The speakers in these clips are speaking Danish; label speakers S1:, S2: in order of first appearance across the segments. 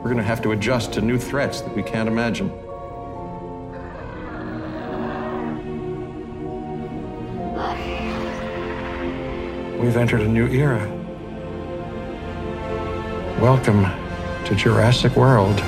S1: We're going to have to adjust to new threats that we can't imagine. We've entered a new era. Welcome to Jurassic World.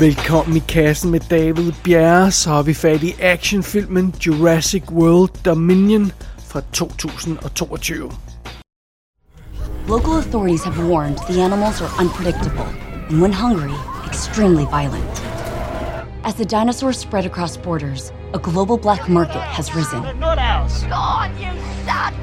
S2: Velkommen i kassen med David Bjerre, så har vi fat i actionfilmen Jurassic World Dominion fra 2022.
S3: Local authorities have warned the animals are unpredictable and, when hungry, extremely violent. As the dinosaurs spread across borders, a global black market has risen.
S4: Not ours.
S5: God, you sad!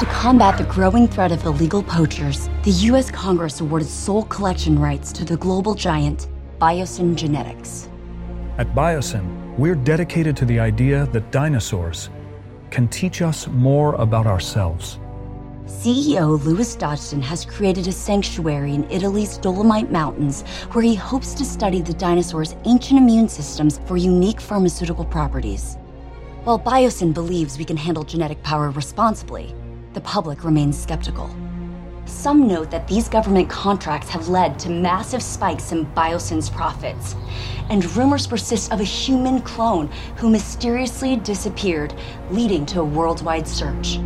S3: To combat the growing threat of illegal poachers, the U.S. Congress awarded sole collection rights to the global giant Biosyn Genetics.
S6: At Biosyn, we're dedicated to the idea that dinosaurs can teach us more about ourselves.
S3: CEO Lewis Dodgson has created a sanctuary in Italy's Dolomite Mountains where he hopes to study the dinosaurs' ancient immune systems for unique pharmaceutical properties. While Biosyn believes we can handle genetic power responsibly, the public remains skeptical. Some note that these government contracts have led to massive spikes in Biosyn's profits, and rumors persist of a human clone who mysteriously disappeared, leading to a worldwide search.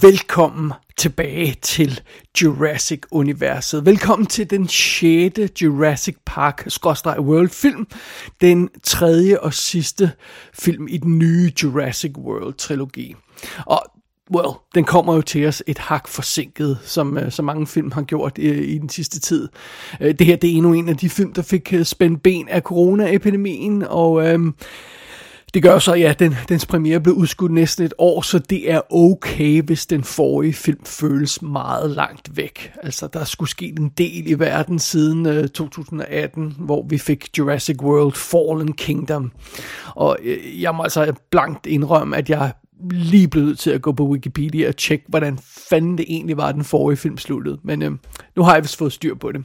S2: Velkommen tilbage til Jurassic-universet. Velkommen til den 6. Jurassic Park World film. Den tredje og sidste film i den nye Jurassic World-trilogi. Og well, den kommer jo til os et hak forsinket, som øh, uh, så mange film har gjort uh, i den sidste tid. Uh, det her det er endnu en af de film, der fik uh, spændt ben af coronaepidemien, og... Uh, det gør så, ja, den, dens premiere blev udskudt næsten et år, så det er okay, hvis den forrige film føles meget langt væk. Altså, der skulle ske en del i verden siden øh, 2018, hvor vi fik Jurassic World Fallen Kingdom. Og øh, jeg må altså blankt indrømme, at jeg lige blevet til at gå på Wikipedia og tjekke, hvordan fanden det egentlig var, den forrige film sluttede. Men øh, nu har jeg vist fået styr på det.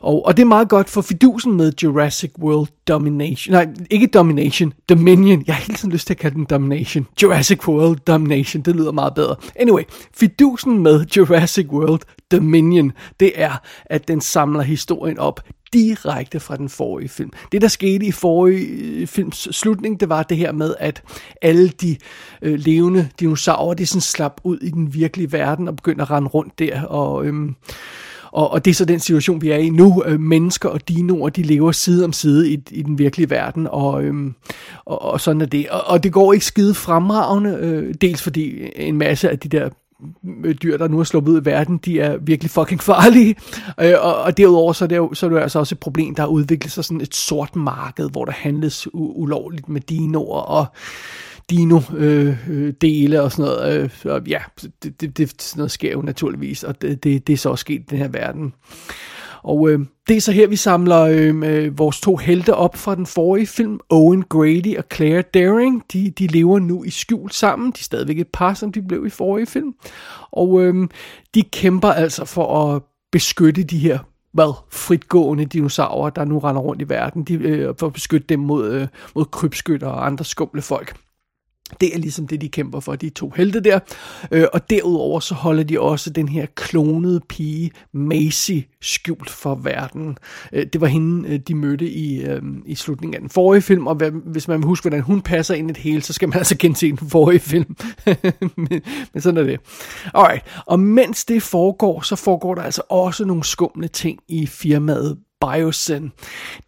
S2: Og, og det er meget godt for fidusen med Jurassic World Domination. Nej, ikke Domination, Dominion. Jeg har hele tiden lyst til at kalde den Domination. Jurassic World Domination, det lyder meget bedre. Anyway, fidusen med Jurassic World Dominion, det er, at den samler historien op direkte fra den forrige film. Det, der skete i forrige øh, films slutning, det var det her med, at alle de øh, levende dinosaurer, de sådan slap ud i den virkelige verden og begyndte at rende rundt der, og... Øhm, og, og det er så den situation, vi er i nu. Øh, mennesker og dinoer, de lever side om side i, i den virkelige verden, og, øhm, og, og sådan er det. Og, og det går ikke skide fremragende, øh, dels fordi en masse af de der Øh, dyr, der nu er sluppet ud i verden, de er virkelig fucking farlige. Øh, og, og derudover så er, det jo, så er det jo altså også et problem, der har udviklet sig sådan et sort marked, hvor der handles u- ulovligt med dinoer, og dino-dele øh, øh og sådan noget. Øh, så ja, det, det, det, sådan noget sker jo naturligvis, og det, det, det er så også sket i den her verden. Og øh, det er så her, vi samler øhm, øh, vores to helte op fra den forrige film. Owen Grady og Claire Daring, de, de lever nu i skjul sammen. De er stadigvæk et par, som de blev i forrige film. Og øh, de kæmper altså for at beskytte de her hvad, fritgående dinosaurer, der nu render rundt i verden. De, øh, for at beskytte dem mod, øh, mod krybskytter og andre skumle folk. Det er ligesom det, de kæmper for, de to helte der. Øh, og derudover så holder de også den her klonede pige, Macy, skjult for verden. Øh, det var hende, øh, de mødte i, øh, i slutningen af den forrige film, og hvis man vil huske, hvordan hun passer ind i det hele, så skal man altså gense den forrige film. men, men sådan er det. Alright, og mens det foregår, så foregår der altså også nogle skumle ting i firmaet Biosyn.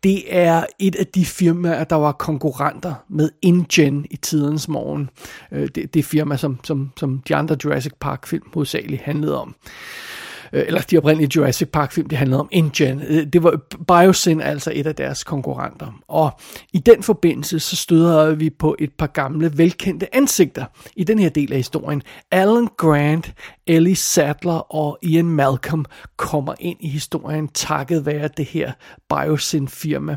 S2: Det er et af de firmaer, der var konkurrenter med InGen i tidens morgen. Øh, det, det firma, som, som, som de andre Jurassic Park-film hovedsageligt handlede om. Øh, eller de oprindelige Jurassic Park film, det handlede om InGen. Øh, det var Biosyn altså et af deres konkurrenter. Og i den forbindelse, så støder vi på et par gamle, velkendte ansigter i den her del af historien. Alan Grant, Ellie Sattler og Ian Malcolm kommer ind i historien takket være det her Biosyn firma.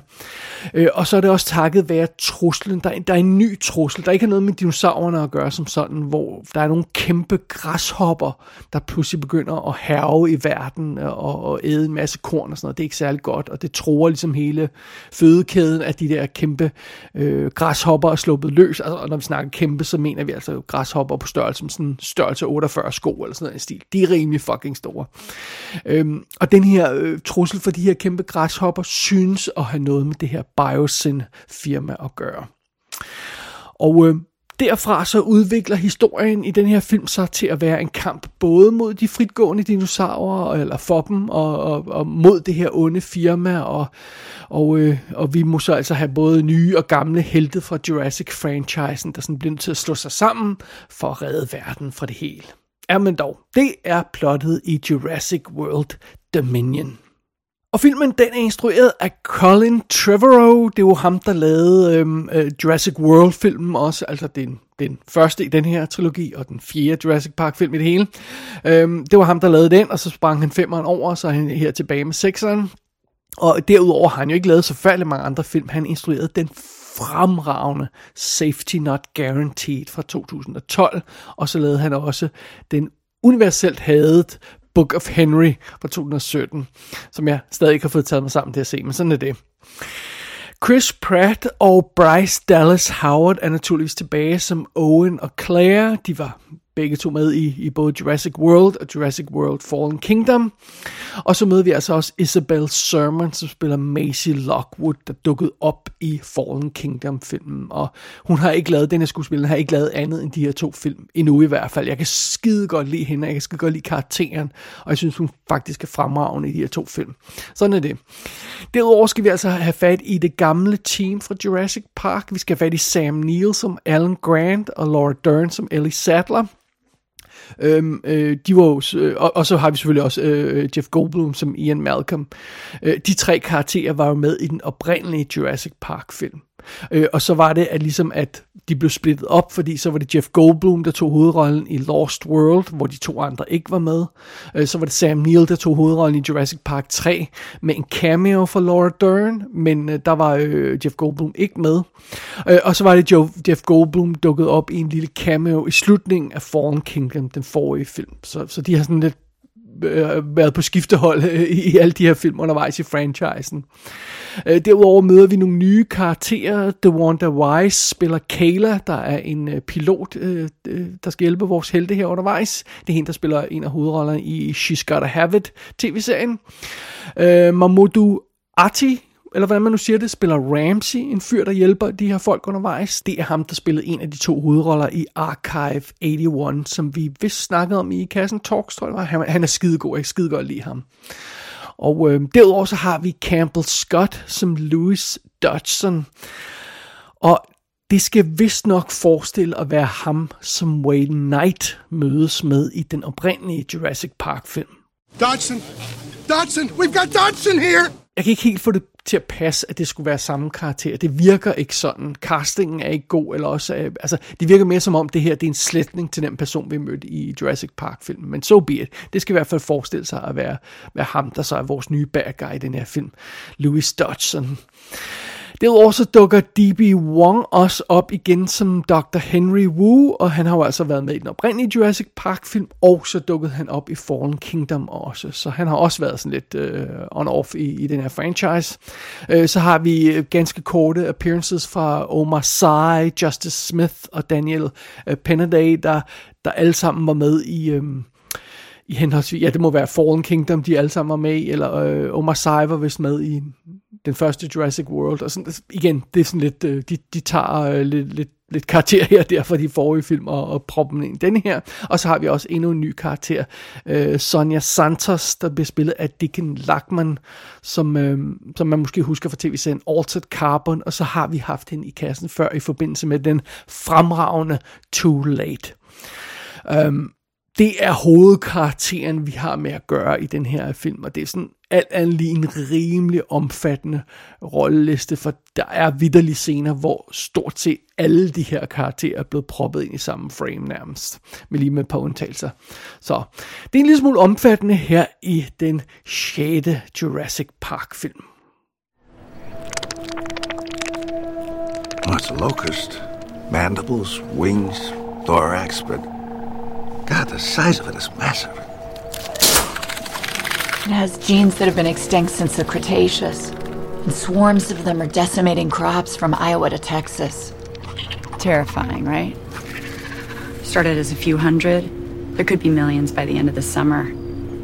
S2: Øh, og så er det også takket være truslen. Der, der er en ny trussel, der ikke har noget med dinosaurerne at gøre som sådan, hvor der er nogle kæmpe græshopper, der pludselig begynder at herve grave i verden og, og æde en masse korn og sådan noget. Det er ikke særlig godt, og det tror ligesom hele fødekæden af de der kæmpe øh, græshopper er sluppet løs. Altså, og når vi snakker kæmpe, så mener vi altså græshopper på størrelse med sådan størrelse 48 sko eller sådan noget stil. De er rimelig fucking store. Øhm, og den her øh, trussel for de her kæmpe græshopper synes at have noget med det her Biosyn firma at gøre. Og øh, derfra så udvikler historien i den her film sig til at være en kamp både mod de fritgående dinosaurer, eller for dem, og, og, og mod det her onde firma, og, og, øh, og vi må så altså have både nye og gamle helte fra Jurassic-franchisen, der sådan bliver nødt til at slå sig sammen for at redde verden fra det hele. Ja, men dog, det er plottet i Jurassic World Dominion. Og filmen den er instrueret af Colin Trevorrow. Det er jo ham, der lavede øhm, øh, Jurassic World-filmen også. Altså den, den første i den her trilogi, og den fjerde Jurassic Park-film i det hele. Øhm, det var ham, der lavede den, og så sprang han femeren over, og så er han her tilbage med sekseren. Og derudover har han jo ikke lavet så færdig mange andre film. Han instruerede den fremragende Safety Not Guaranteed fra 2012, og så lavede han også den universelt hadet Book of Henry fra 2017, som jeg stadig ikke har fået taget mig sammen til at se, men sådan er det. Chris Pratt og Bryce Dallas Howard er naturligvis tilbage som Owen og Claire. De var begge to med i, i både Jurassic World og Jurassic World Fallen Kingdom. Og så møder vi altså også Isabel Sermon, som spiller Maisie Lockwood, der dukkede op i Fallen Kingdom-filmen. Og hun har ikke lavet, den her skuespiller har ikke lavet andet end de her to film, endnu i hvert fald. Jeg kan skide godt lide hende, jeg kan skide godt lide karakteren, og jeg synes, hun faktisk er fremragende i de her to film. Sådan er det. Derudover skal vi altså have fat i det gamle team fra Jurassic Park. Vi skal have fat i Sam Neill som Alan Grant og Laura Dern som Ellie Sattler. Øhm, øh, de var jo, øh, og, og så har vi selvfølgelig også øh, Jeff Goldblum som Ian Malcolm. Øh, de tre karakterer var jo med i den oprindelige Jurassic Park film. Øh, og så var det at ligesom, at de blev splittet op, fordi så var det Jeff Goldblum, der tog hovedrollen i Lost World, hvor de to andre ikke var med. Øh, så var det Sam Neill, der tog hovedrollen i Jurassic Park 3, med en cameo for Laura Dern, men øh, der var øh, Jeff Goldblum ikke med. Øh, og så var det Joe, Jeff Goldblum dukket op i en lille cameo i slutningen af Fallen Kingdom, den forrige film. Så, så de har sådan lidt øh, været på skiftehold øh, i alle de her film undervejs i franchisen. Øh, derudover møder vi nogle nye karakterer. The Wanda Wise spiller Kayla, der er en øh, pilot, øh, øh, der skal hjælpe vores helte her undervejs. Det er hende, der spiller en af hovedrollerne i She's Gotta Have It tv-serien. Øh, Mamoudou Ati eller hvordan man nu siger det, spiller Ramsey, en fyr, der hjælper de her folk undervejs. Det er ham, der spillede en af de to hovedroller i Archive 81, som vi vist snakkede om i Kassen Talks, tror jeg. Han, han er skidegod, jeg skide godt lide ham. Og øh, derudover så har vi Campbell Scott som Louis Dodgson. Og det skal vist nok forestille at være ham, som Wayne Knight mødes med i den oprindelige Jurassic Park film.
S4: Dodgson! Dodgson! We've got Dodgson here!
S2: Jeg kan ikke helt få det til at passe, at det skulle være samme karakter. Det virker ikke sådan. Castingen er ikke god, eller også, øh, altså, det virker mere som om, det her det er en sletning til den person, vi mødte i Jurassic Park-filmen. Men so be it. Det skal i hvert fald forestille sig at være, være ham, der så er vores nye bad guy i den her film. Louis Dodgson. Derudover så dukker D.B. Wong også op igen som Dr. Henry Wu, og han har jo altså været med i den oprindelige Jurassic Park film, og så dukkede han op i Fallen Kingdom også, så han har også været sådan lidt øh, on-off i, i den her franchise. Øh, så har vi øh, ganske korte appearances fra Omar Sy, Justice Smith og Daniel øh, Penaday, der, der alle sammen var med i... Øh, i henholdsvis, ja det må være Fallen Kingdom, de alle sammen var med i, eller øh, Omar Sy var vist med i den første Jurassic World, og sådan, altså, igen, det er sådan lidt, øh, de, de tager øh, lidt, lidt, lidt karakter her der fra de forrige film og, og propper dem ind i denne her. Og så har vi også endnu en ny karakter, øh, Sonja Santos, der bliver spillet af Dickon Lackman, som, øh, som man måske husker fra tv-serien Altered Carbon, og så har vi haft hende i kassen før i forbindelse med den fremragende Too Late. Um, det er hovedkarakteren, vi har med at gøre i den her film, og det er sådan alt andet lige en rimelig omfattende rolleliste, for der er vidderlige scener, hvor stort set alle de her karakterer er blevet proppet ind i samme frame nærmest, med lige med et par undtagelser. Så det er en lille smule omfattende her i den 6. Jurassic Park film.
S7: What's a locust? Mandibles, wings, thorax, but God, the size of it is massive.
S8: It has genes that have been extinct since the Cretaceous. And swarms of them are decimating crops from Iowa to Texas.
S9: Terrifying, right? Started as a few hundred. There could be millions by the end of the summer.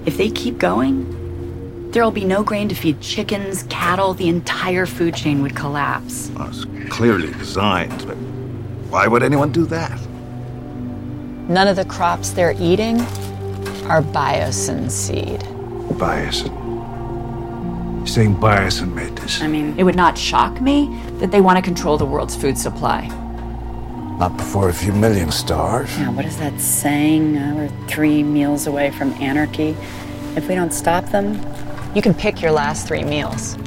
S9: If they keep going, there'll be no grain to feed chickens, cattle, the entire food chain would collapse.
S7: Well, it's clearly designed, but why would anyone do that?
S8: None of the crops they're eating are biosin seed.
S7: Biosin. You're saying biosin made this?
S9: I mean, it would not shock me that they want to control the world's food supply.
S7: Not before a few million stars.
S9: Yeah, what is that saying? Uh, we're three meals away from anarchy. If we don't stop them,
S8: You can pick your last three meals.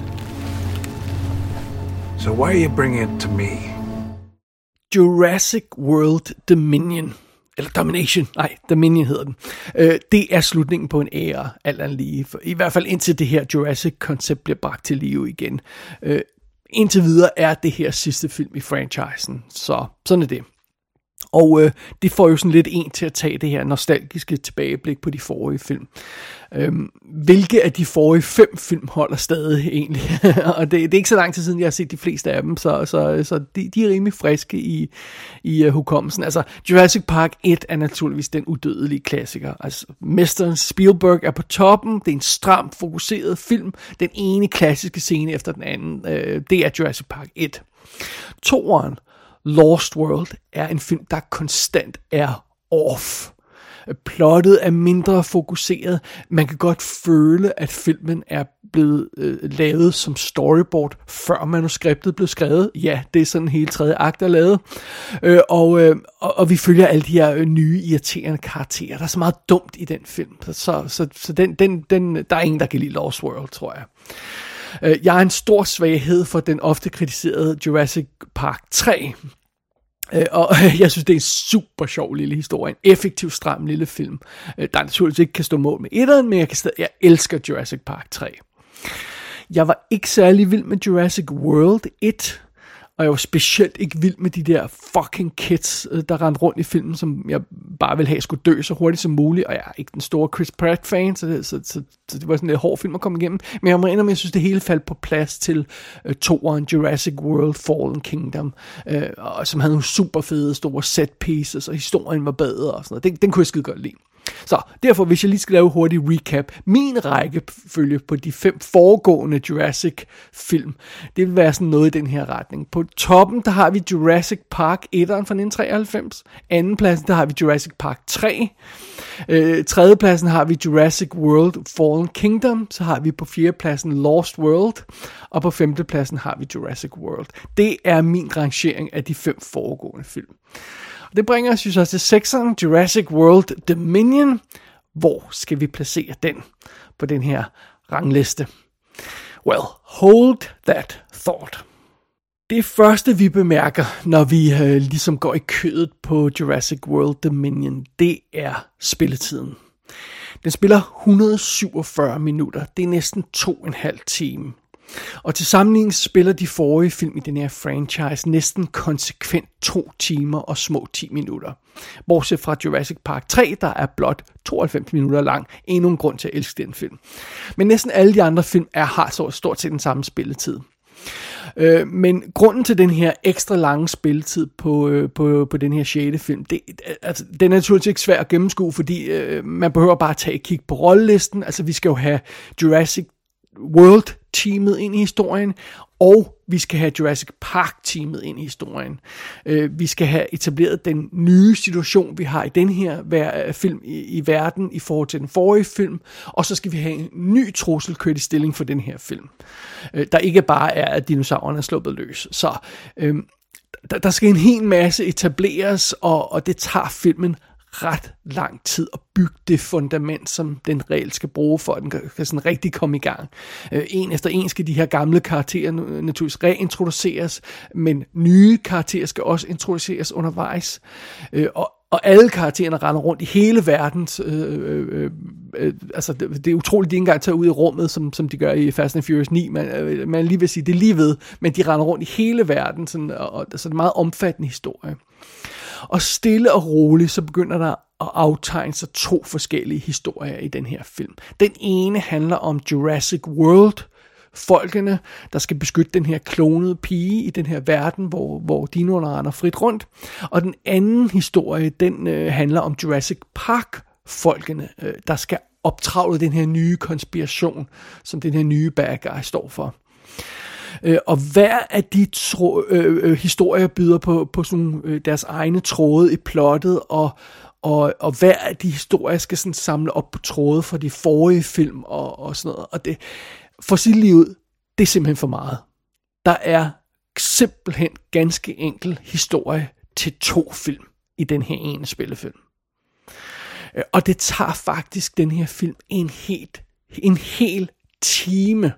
S7: So why are you bringing it to me?
S2: Jurassic World Dominion. Eller Domination. Nej, Dominion hedder den. Øh, det er slutningen på en æra, alt andet lige. For, I hvert fald indtil det her Jurassic-koncept bliver bragt til live igen. Øh, indtil videre er det her sidste film i franchisen. Så sådan er det. Og øh, det får jo sådan lidt en til at tage det her nostalgiske tilbageblik på de forrige film. Øhm, hvilke af de forrige fem film holder stadig egentlig? og det, det er ikke så lang tid siden, jeg har set de fleste af dem, så, så, så de, de er rimelig friske i, i uh, hukommelsen. Altså, Jurassic Park 1 er naturligvis den udødelige klassiker. Altså, mesteren Spielberg er på toppen, det er en stram, fokuseret film, den ene klassiske scene efter den anden, øh, det er Jurassic Park 1. Toren Lost World er en film, der konstant er off. Plottet er mindre fokuseret. Man kan godt føle, at filmen er blevet øh, lavet som storyboard, før manuskriptet blev skrevet. Ja, det er sådan hele tredje akt er lavet. Øh, og, øh, og, og vi følger alle de her øh, nye, irriterende karakterer. Der er så meget dumt i den film. Så, så, så, så den, den, den, der er ingen, der kan lide Lost World, tror jeg. Øh, Jeg har en stor svaghed for den ofte kritiserede Jurassic Park 3. Øh, Og jeg synes, det er en super sjov lille historie. En effektiv, stram lille film. øh, Der naturligvis ikke kan stå mål med etteren, men jeg, kan stadig, jeg elsker Jurassic Park 3. Jeg var ikke særlig vild med Jurassic World 1. Og jeg var specielt ikke vild med de der fucking kids, øh, der rendte rundt i filmen, som jeg bare ville have skulle dø så hurtigt som muligt. Og jeg er ikke den store Chris Pratt-fan, så det, så, så, så det var sådan en lidt hård film at komme igennem. Men jeg må indrømme, at jeg synes, det hele faldt på plads til øh, toeren Jurassic World Fallen Kingdom, øh, og, som havde nogle super fede store set pieces, og historien var bedre og sådan noget. Den, den kunne jeg skide godt lide. Så derfor, hvis jeg lige skal lave en hurtig recap. Min rækkefølge på de fem foregående Jurassic-film, det vil være sådan noget i den her retning. På toppen, der har vi Jurassic Park 1'eren fra 1993. Anden pladsen, der har vi Jurassic Park 3. Øh, tredje pladsen har vi Jurassic World Fallen Kingdom. Så har vi på fjerde pladsen Lost World. Og på femte pladsen har vi Jurassic World. Det er min rangering af de fem foregående film. Og det bringer os jo så til sekseren, Jurassic World Dominion. Hvor skal vi placere den på den her rangliste? Well, hold that thought. Det første, vi bemærker, når vi øh, ligesom går i kødet på Jurassic World Dominion, det er spilletiden. Den spiller 147 minutter. Det er næsten to og en halv time. Og til sammenligning spiller de forrige film i den her franchise næsten konsekvent to timer og små 10 minutter. Bortset fra Jurassic Park 3, der er blot 92 minutter lang. Endnu en grund til at elske den film. Men næsten alle de andre film er, har så stort set den samme spilletid. Øh, men grunden til den her ekstra lange spilletid på, øh, på, på den her 6. film, det, altså, den er naturligvis ikke svær at gennemskue, fordi øh, man behøver bare at tage et kig på rollelisten. Altså vi skal jo have Jurassic World teamet ind i historien, og vi skal have Jurassic Park teamet ind i historien. Øh, vi skal have etableret den nye situation, vi har i den her øh, film i, verden i forhold til den forrige film, og så skal vi have en ny trussel kørt i stilling for den her film. Øh, der ikke bare er, at dinosaurerne er sluppet løs. Så øhm, der, der skal en hel masse etableres, og, og det tager filmen ret lang tid at bygge det fundament, som den reelt skal bruge, for at den kan sådan rigtig komme i gang. Øh, en efter en skal de her gamle karakterer øh, naturligvis reintroduceres, men nye karakterer skal også introduceres undervejs. Øh, og og alle karaktererne render rundt i hele verden. Øh, øh, øh, øh, altså, det, det er utroligt, de ikke engang tager ud i rummet, som, som de gør i Fast and Furious 9. Man, øh, man lige vil sige, det er lige ved, men de render rundt i hele verden, sådan, og, og så det er en meget omfattende historie. Og stille og roligt, så begynder der at aftegne sig to forskellige historier i den her film. Den ene handler om Jurassic World, folkene, der skal beskytte den her klonede pige i den her verden, hvor, hvor dinoerne render frit rundt. Og den anden historie, den øh, handler om Jurassic Park, folkene, øh, der skal optravle den her nye konspiration, som den her nye bad guy står for. Øh, og hver af de tro, øh, øh, historier byder på, på sådan, øh, deres egne tråde i plottet, og, og, og hver af de historier skal sådan samle op på tråde fra de forrige film og, og sådan noget. Og det, for sit liv ud, det er simpelthen for meget. Der er simpelthen ganske enkel historie til to film i den her ene spillefilm. Øh, og det tager faktisk den her film en helt, en hel time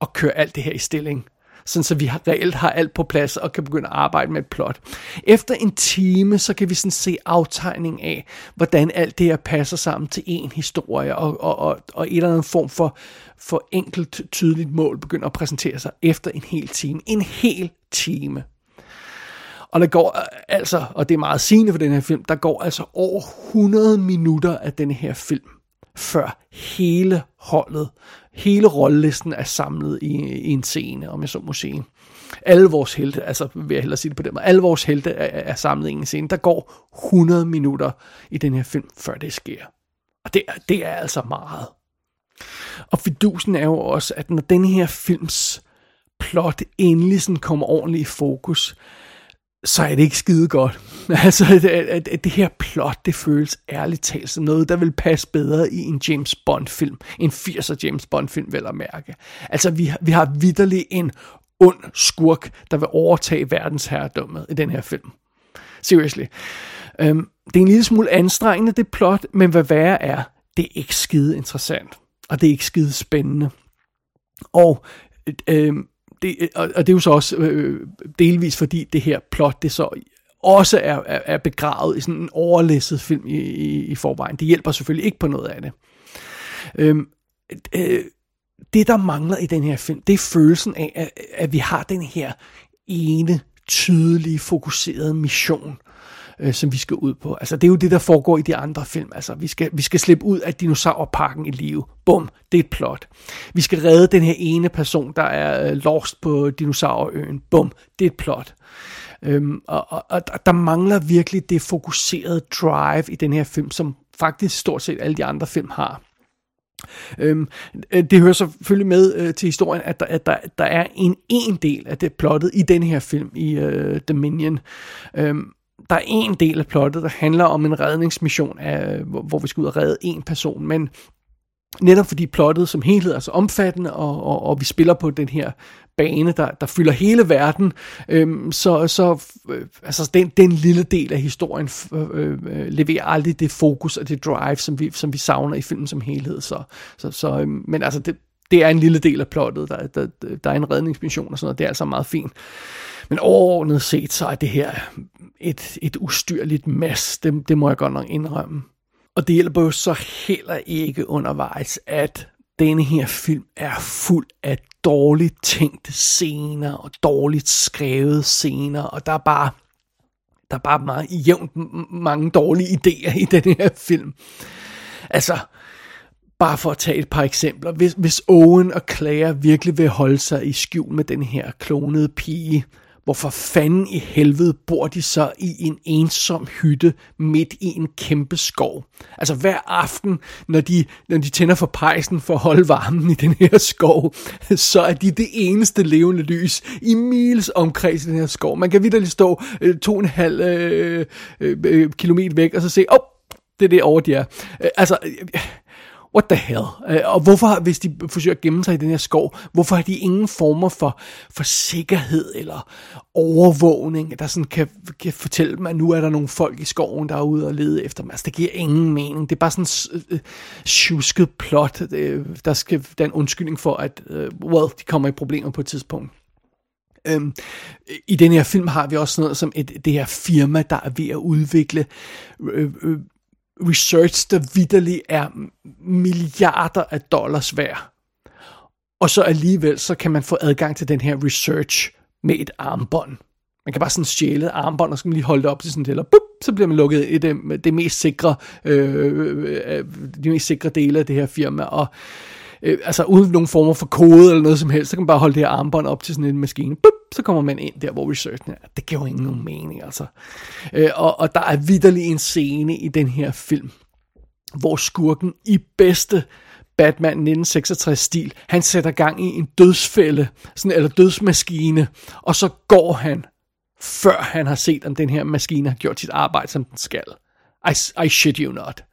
S2: at køre alt det her i stilling sådan så vi har, reelt har alt på plads og kan begynde at arbejde med et plot. Efter en time, så kan vi sådan se aftegning af, hvordan alt det her passer sammen til en historie, og, og, og, og en eller anden form for, for enkelt, tydeligt mål begynder at præsentere sig efter en hel time. En hel time. Og der går altså, og det er meget sigende for den her film, der går altså over 100 minutter af den her film, før hele holdet hele rollelisten er samlet i, i en scene, om jeg så må sige. Alle vores helte, altså vil jeg hellere sige det på den måde, alle vores helte er, er samlet i en scene. Der går 100 minutter i den her film, før det sker. Og det, det er altså meget. Og fidusen er jo også, at når den her films plot endelig sådan kommer ordentligt i fokus, så er det ikke skide godt. Altså, det, det her plot, det føles ærligt talt som noget, der vil passe bedre i en James Bond-film. En 80'er James Bond-film, vel at mærke. Altså, vi, vi har vidderligt en ond skurk, der vil overtage verdensherredømmet i den her film. Seriously. Um, det er en lille smule anstrengende, det plot, men hvad værre er, det er ikke skide interessant. Og det er ikke skide spændende. Og øh, det, og, og det er jo så også øh, øh, delvis fordi det her plot, det så også er, er, er begravet i sådan en overlæsset film i, i, i forvejen. Det hjælper selvfølgelig ikke på noget af det. Øhm, øh, det, der mangler i den her film, det er følelsen af, at, at vi har den her ene, tydelige, fokuserede mission øh, som vi skal ud på. Altså, det er jo det, der foregår i de andre film. Altså, vi skal, vi skal slippe ud af dinosaurparken i live. Bum, det er et plot. Vi skal redde den her ene person, der er øh, lost på dinosaurøen. Bum, det er et plot. Øhm, og, og, og der mangler virkelig det fokuserede drive i den her film, som faktisk stort set alle de andre film har. Øhm, øh, det hører selvfølgelig med øh, til historien, at der, at der, der er en en del af det plottet i den her film, i øh, Dominion. Øhm, der er en del af plottet, der handler om en redningsmission, af, hvor, hvor vi skal ud og redde en person, men netop fordi plottet som helhed er så omfattende, og, og, og vi spiller på den her bane, der, der fylder hele verden, øhm, så, så øh, altså den, den lille del af historien øh, øh, leverer aldrig det fokus og det drive, som vi, som vi savner i filmen som helhed. Så, så, så, øh, men altså, det, det er en lille del af plottet, der, der, der er en redningsmission og sådan noget, det er altså meget fint. Men overordnet set, så er det her et, et ustyrligt mas, det, det må jeg godt nok indrømme. Og det hjælper jo så heller ikke undervejs, at denne her film er fuld af dårligt tænkte scener og dårligt skrevet scener, og der er bare der er bare meget jævnt mange dårlige idéer i den her film. Altså, bare for at tage et par eksempler. Hvis, hvis Owen og Claire virkelig vil holde sig i skjul med den her klonede pige, Hvorfor fanden i helvede bor de så i en ensom hytte midt i en kæmpe skov? Altså hver aften, når de, når de tænder for pejsen for at holde varmen i den her skov, så er de det eneste levende lys i miles omkreds i den her skov. Man kan vidderligt stå øh, to og en halv øh, øh, øh kilometer væk og så se, åh, oh, det er det over, de er. Øh, altså... Øh, what the hell? Øh, og hvorfor, hvis de forsøger at gemme sig i den her skov, hvorfor har de ingen former for, for sikkerhed eller overvågning, der sådan kan, kan fortælle dem, at nu er der nogle folk i skoven, der er ude og lede efter dem. Altså, det giver ingen mening. Det er bare sådan en øh, tjusket plot, øh, der skal der en undskyldning for, at øh, well, de kommer i problemer på et tidspunkt. Øhm, I den her film har vi også noget som et, det her firma, der er ved at udvikle øh, øh, research, der vidderligt er milliarder af dollars værd. Og så alligevel, så kan man få adgang til den her research med et armbånd. Man kan bare sådan stjæle armbånd, og så kan man lige holde det op til sådan eller bup, så bliver man lukket i det, det mest sikre, øh, øh, øh, øh de mest sikre dele af det her firma, og øh, altså uden nogen former for kode eller noget som helst, så kan man bare holde det her armbånd op til sådan en maskine, Bup, så kommer man ind der, hvor researchen er. Det giver jo ingen nogen mening, altså. Øh, og, og der er vidderlig en scene i den her film, hvor skurken i bedste Batman 1966-stil, han sætter gang i en dødsfælde, sådan, eller dødsmaskine, og så går han, før han har set, om den her maskine har gjort sit arbejde, som den skal. I, I shit you not.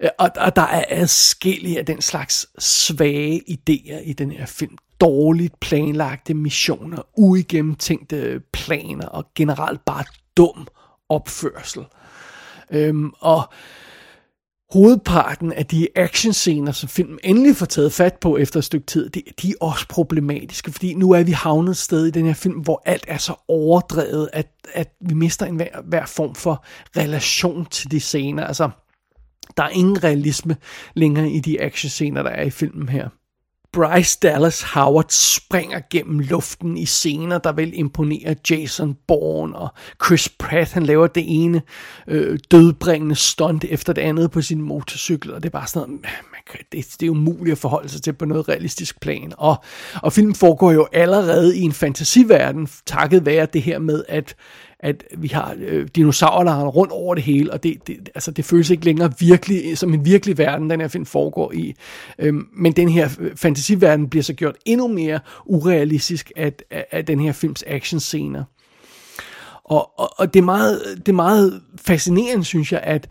S2: Øh, og, og der er adskillige af den slags svage idéer i den her film. Dårligt planlagte missioner, uigennemtænkte planer og generelt bare dum opførsel. Øhm, og hovedparten af de actionscener, som filmen endelig får taget fat på efter et stykke tid, de, de er også problematiske, fordi nu er vi havnet et sted i den her film, hvor alt er så overdrevet, at, at vi mister en hver, hver form for relation til de scener. Altså, der er ingen realisme længere i de actionscener, der er i filmen her. Bryce Dallas Howard springer gennem luften i scener, der vil imponere Jason Bourne, og Chris Pratt, han laver det ene øh, dødbringende stunt efter det andet på sin motorcykel, og det er bare sådan noget, man kan, det, det er umuligt at forholde sig til på noget realistisk plan. Og, og filmen foregår jo allerede i en fantasiverden, takket være det her med, at at vi har øh, dinosaurer, der har rundt over det hele, og det, det, altså, det føles ikke længere virkelig, øh, som en virkelig verden, den her film foregår i. Øhm, men den her øh, fantasiverden bliver så gjort endnu mere urealistisk af, af, af den her films actionscener. Og, og, og det, er meget, det er meget fascinerende, synes jeg, at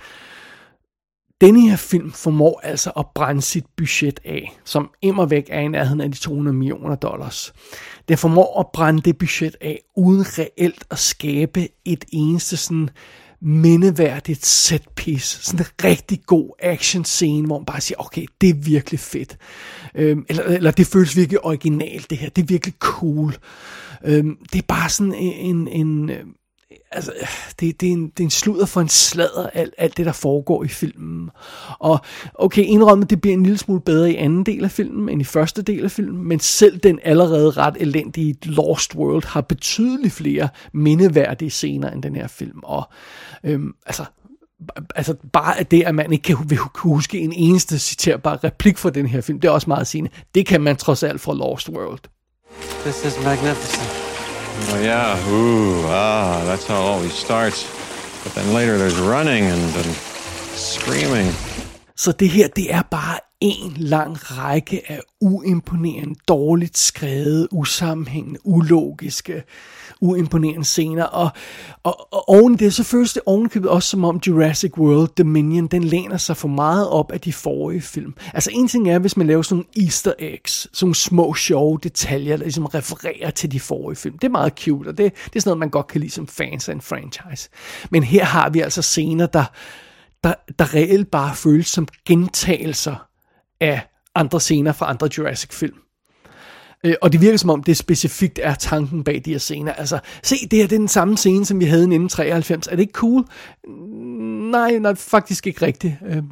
S2: denne her film formår altså at brænde sit budget af, som immer væk er i nærheden af de 200 millioner dollars. Den formår at brænde det budget af, uden reelt at skabe et eneste sådan mindeværdigt set piece. Sådan en rigtig god action scene, hvor man bare siger, okay, det er virkelig fedt. Øhm, eller, eller det føles virkelig originalt, det her. Det er virkelig cool. Øhm, det er bare sådan en, en, en øhm, altså, det, det, er en, det er en sludder for en sladder, alt, alt det, der foregår i filmen. Og okay, indrømmet, det bliver en lille smule bedre i anden del af filmen, end i første del af filmen, men selv den allerede ret elendige Lost World har betydeligt flere mindeværdige scener end den her film. Og øhm, altså, altså bare det, at man ikke kan, vil huske en eneste citerbar replik fra den her film, det er også meget sigende. Det kan man trods alt fra Lost World.
S10: This is magnificent.
S1: Oh, yeah. Ooh, ah, that's how it always starts. But then later there's running and, and screaming.
S2: Så det her, det er bare en lang række af uimponerende, dårligt skrevet, usammenhængende, ulogiske, uimponerende scener. Og, og, og oven det, så føles det ovenkøbet også som om Jurassic World Dominion, den læner sig for meget op af de forrige film. Altså en ting er, hvis man laver sådan nogle easter eggs, sådan små sjove detaljer, der ligesom refererer til de forrige film. Det er meget cute, og det, det er sådan noget, man godt kan lide som fans af en franchise. Men her har vi altså scener, der, der, der reelt bare føles som gentagelser af andre scener fra andre Jurassic-film. Øh, og det virker som om, det specifikt er tanken bag de her scener. Altså, se, det her det er den samme scene, som vi havde i 1993. Er det ikke cool? Mm, nej, nej, faktisk ikke rigtigt. Øh,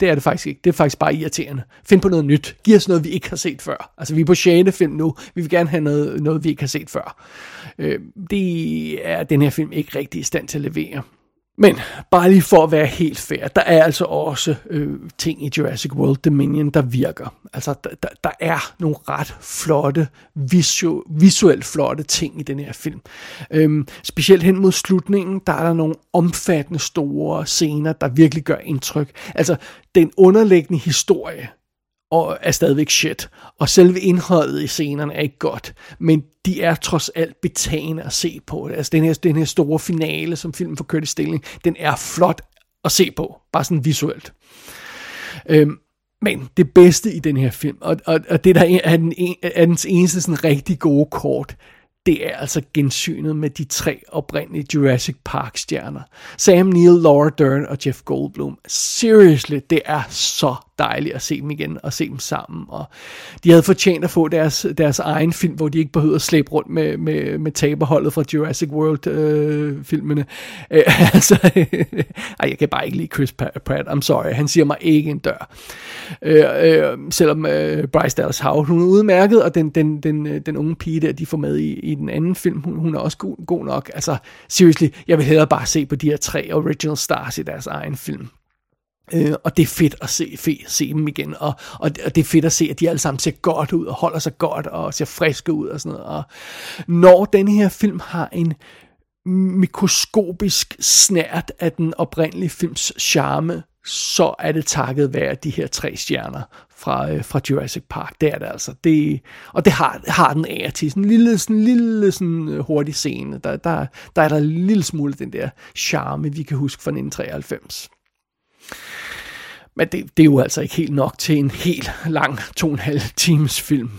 S2: det er det faktisk ikke. Det er faktisk bare irriterende. Find på noget nyt. Giv os noget, vi ikke har set før. Altså, vi er på 6. film nu. Vi vil gerne have noget, noget vi ikke har set før. Øh, det er den her film ikke rigtig i stand til at levere. Men bare lige for at være helt fair, der er altså også øh, ting i Jurassic World Dominion, der virker. Altså, der, der, der er nogle ret flotte, visu, visuelt flotte ting i den her film. Øhm, specielt hen mod slutningen, der er der nogle omfattende store scener, der virkelig gør indtryk. Altså, den underliggende historie, og er stadigvæk shit. Og selve indholdet i scenerne er ikke godt, men de er trods alt betagende at se på. Altså den her, den her store finale, som filmen for Curtis Stilling, den er flot at se på, bare sådan visuelt. Øhm, men det bedste i den her film, og, og, og det der er, den, er dens eneste sådan rigtig gode kort, det er altså gensynet med de tre oprindelige Jurassic Park stjerner. Sam Neill, Laura Dern og Jeff Goldblum. Seriously, det er så dejligt at se dem igen og se dem sammen. Og de havde fortjent at få deres, deres egen film, hvor de ikke behøvede at slæbe rundt med, med, med taberholdet fra Jurassic World-filmene. Øh, øh, altså, ej, jeg kan bare ikke lide Chris Pratt. I'm sorry, han siger mig ikke en dør. Øh, øh, selvom øh, Bryce Dallas Howard, hun er udmærket, og den, den, den, øh, den unge pige der, de får med i, i den anden film, hun, hun er også god, god nok. Altså, seriously, jeg vil hellere bare se på de her tre original stars i deres egen film. Øh, og det er fedt at se, fe, se dem igen, og, og, og det er fedt at se, at de alle sammen ser godt ud, og holder sig godt, og ser friske ud, og sådan noget. Og når den her film har en mikroskopisk snært af den oprindelige films charme, så er det takket være de her tre stjerner fra, øh, fra Jurassic Park. Det er det altså. Det, og det har, har den af til. Sådan en lille, sådan lille sådan øh, hurtig scene. Der, der, der er der en lille smule den der charme, vi kan huske fra 1993. Men det, det er jo altså ikke helt nok til en helt lang to og en halv times film.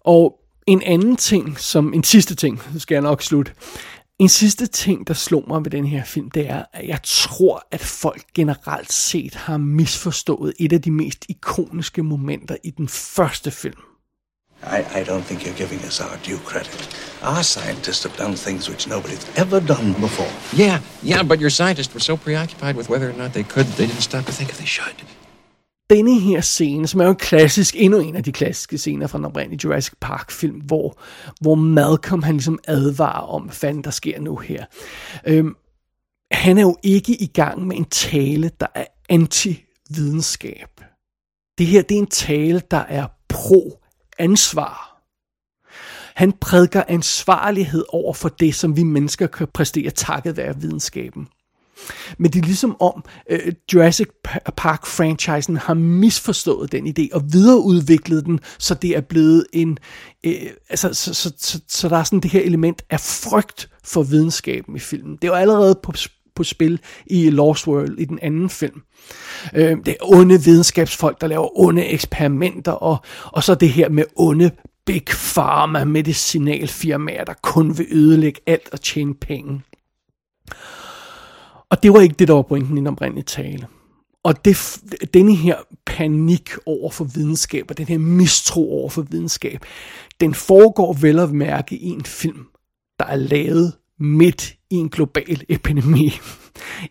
S2: Og en anden ting, som en sidste ting, så skal jeg nok slutte. En sidste ting, der slog mig ved den her film, det er, at jeg tror, at folk generelt set har misforstået et af de mest ikoniske momenter i den første film.
S7: I, I don't think you're giving us our due credit. Our scientists have done things which nobody's ever done before.
S1: Yeah, yeah, but your scientists were so preoccupied with whether or not they could, they didn't stop to think if they should.
S2: Denne her scene, som er jo en klassisk, endnu en af de klassiske scener fra den oprindelige Jurassic Park film, hvor, hvor Malcolm han ligesom advarer om, hvad fanden der sker nu her. Øhm, han er jo ikke i gang med en tale, der er anti-videnskab. Det her, det er en tale, der er pro ansvar. Han prædiker ansvarlighed over for det, som vi mennesker kan præstere takket være videnskaben. Men det er ligesom om øh, Jurassic Park-franchisen har misforstået den idé og videreudviklet den, så det er blevet en... Øh, altså, så, så, så, så der er sådan det her element af frygt for videnskaben i filmen. Det var allerede på, på spil i Lost World i den anden film. Øh, det er onde videnskabsfolk, der laver onde eksperimenter, og, og så det her med onde big pharma medicinalfirmaer, der kun vil ødelægge alt og tjene penge. Og det var ikke det, der var pointen i den oprindelige tale. Og det, denne her panik over for videnskab, og den her mistro over for videnskab, den foregår vel at mærke i en film, der er lavet midt i en global epidemi.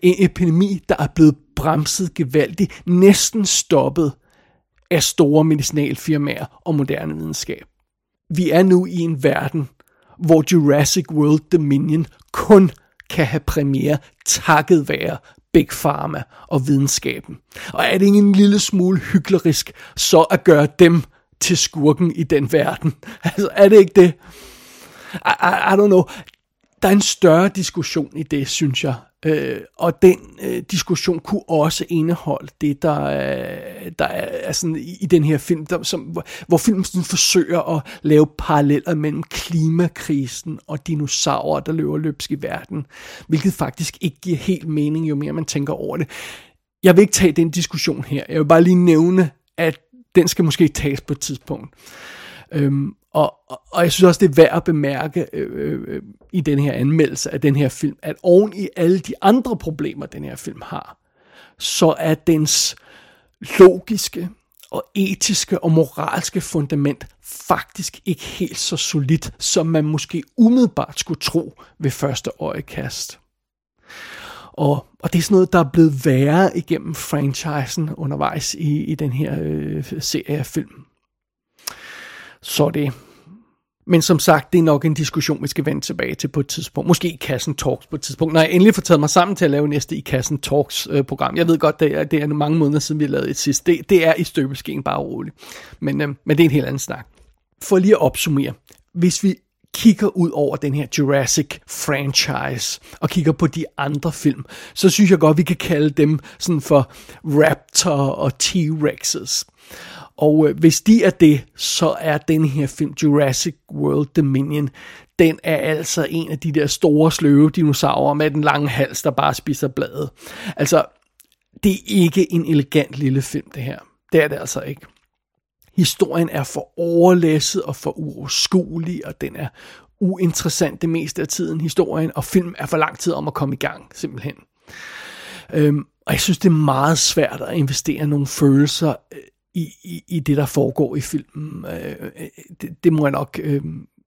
S2: En epidemi, der er blevet bremset gevaldigt, næsten stoppet af store medicinalfirmaer og moderne videnskab. Vi er nu i en verden, hvor Jurassic World Dominion kun kan have premiere takket være Big Pharma og videnskaben. Og er det ikke en lille smule hyklerisk så at gøre dem til skurken i den verden? Altså, er det ikke det? I, I, I don't know. Der er en større diskussion i det, synes jeg, Øh, og den øh, diskussion kunne også indeholde det, der, øh, der er, er sådan i, i den her film, der, som, hvor, hvor filmen sådan forsøger at lave paralleller mellem klimakrisen og dinosaurer, der løber løbsk i verden, hvilket faktisk ikke giver helt mening, jo mere man tænker over det. Jeg vil ikke tage den diskussion her. Jeg vil bare lige nævne, at den skal måske tages på et tidspunkt. Øhm, og, og, og jeg synes også, det er værd at bemærke øh, øh, øh, i den her anmeldelse af den her film, at oven i alle de andre problemer, den her film har, så er dens logiske og etiske og moralske fundament faktisk ikke helt så solidt, som man måske umiddelbart skulle tro ved første øjekast. Og, og det er sådan noget, der er blevet værre igennem franchisen undervejs i, i den her øh, serie af film. Så det. Men som sagt, det er nok en diskussion, vi skal vende tilbage til på et tidspunkt. Måske i Kassen Talks på et tidspunkt. Når jeg endelig får taget mig sammen til at lave næste i Kassen Talks øh, program. Jeg ved godt, det er, det er mange måneder siden, vi har lavet et sidst. Det, det er i støbeskeen, bare roligt. Men, øh, men det er en helt anden snak. For lige at opsummere. Hvis vi kigger ud over den her Jurassic franchise og kigger på de andre film, så synes jeg godt, vi kan kalde dem sådan for Raptor og T-Rexes. Og øh, hvis de er det, så er den her film, Jurassic World Dominion, den er altså en af de der store sløve dinosaurer med den lange hals, der bare spiser bladet. Altså, det er ikke en elegant lille film, det her. Det er det altså ikke. Historien er for overlæsset og for uoverskuelig, og den er uinteressant det meste af tiden, historien, og film er for lang tid om at komme i gang, simpelthen. Øhm, og jeg synes, det er meget svært at investere nogle følelser øh, i, i, i det, der foregår i filmen. Øh, øh det, det må jeg nok øh,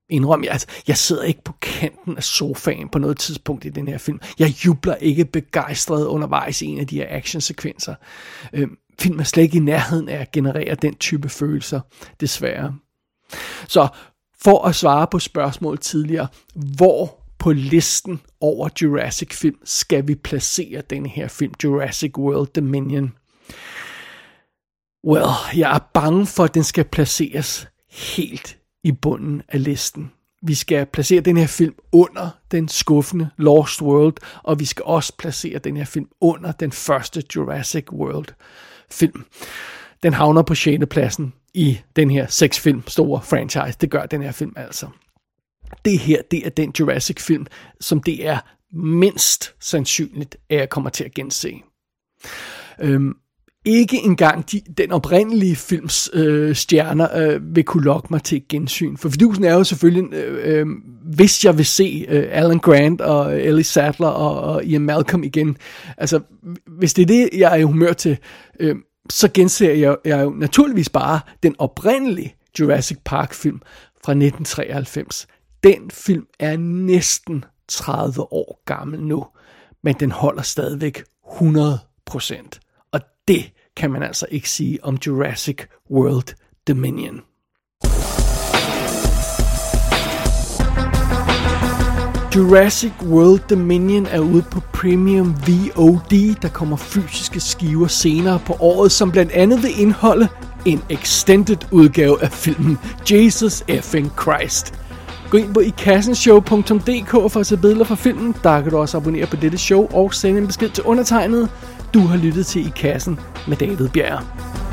S2: indrømme. Jeg, altså, jeg sidder ikke på kanten af sofaen på noget tidspunkt i den her film. Jeg jubler ikke begejstret undervejs i en af de her actionsekvenser. Øh, film er slet ikke i nærheden af at generere den type følelser, desværre. Så for at svare på spørgsmålet tidligere, hvor på listen over Jurassic film skal vi placere den her film, Jurassic World Dominion? Well, jeg er bange for, at den skal placeres helt i bunden af listen. Vi skal placere den her film under den skuffende Lost World, og vi skal også placere den her film under den første Jurassic World film. Den havner på 6. pladsen i den her seks film store franchise. Det gør den her film altså. Det her, det er den Jurassic film, som det er mindst sandsynligt, at jeg kommer til at gense. Øhm, ikke engang de, den oprindelige films øh, stjerner øh, vil kunne lokke mig til et gensyn. For fidusen er jo selvfølgelig, øh, øh, hvis jeg vil se øh, Alan Grant og Ellie Sattler og, og Ian Malcolm igen, altså hvis det er det, jeg er i humør til, øh, så genser jeg, jeg jo naturligvis bare den oprindelige Jurassic Park film fra 1993. Den film er næsten 30 år gammel nu, men den holder stadigvæk 100 procent. Det kan man altså ikke sige om Jurassic World Dominion. Jurassic World Dominion er ude på Premium VOD, der kommer fysiske skiver senere på året, som blandt andet vil indeholde en extended udgave af filmen Jesus effing Christ. Gå ind på ikassenshow.dk for at se billeder fra filmen. Der kan du også abonnere på dette show og sende en besked til undertegnet. Du har lyttet til I Kassen med David Bjerg.